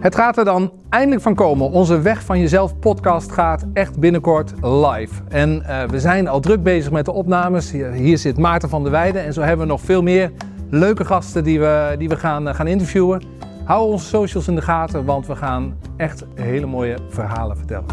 Het gaat er dan eindelijk van komen. Onze Weg van Jezelf podcast gaat echt binnenkort live. En uh, we zijn al druk bezig met de opnames. Hier, zit Maarten van der Weijden en zo hebben we nog veel meer leuke gasten die we, die we gaan, eh, gaan interviewen. Hou onze socials in de gaten, want we gaan echt hele mooie verhalen vertellen.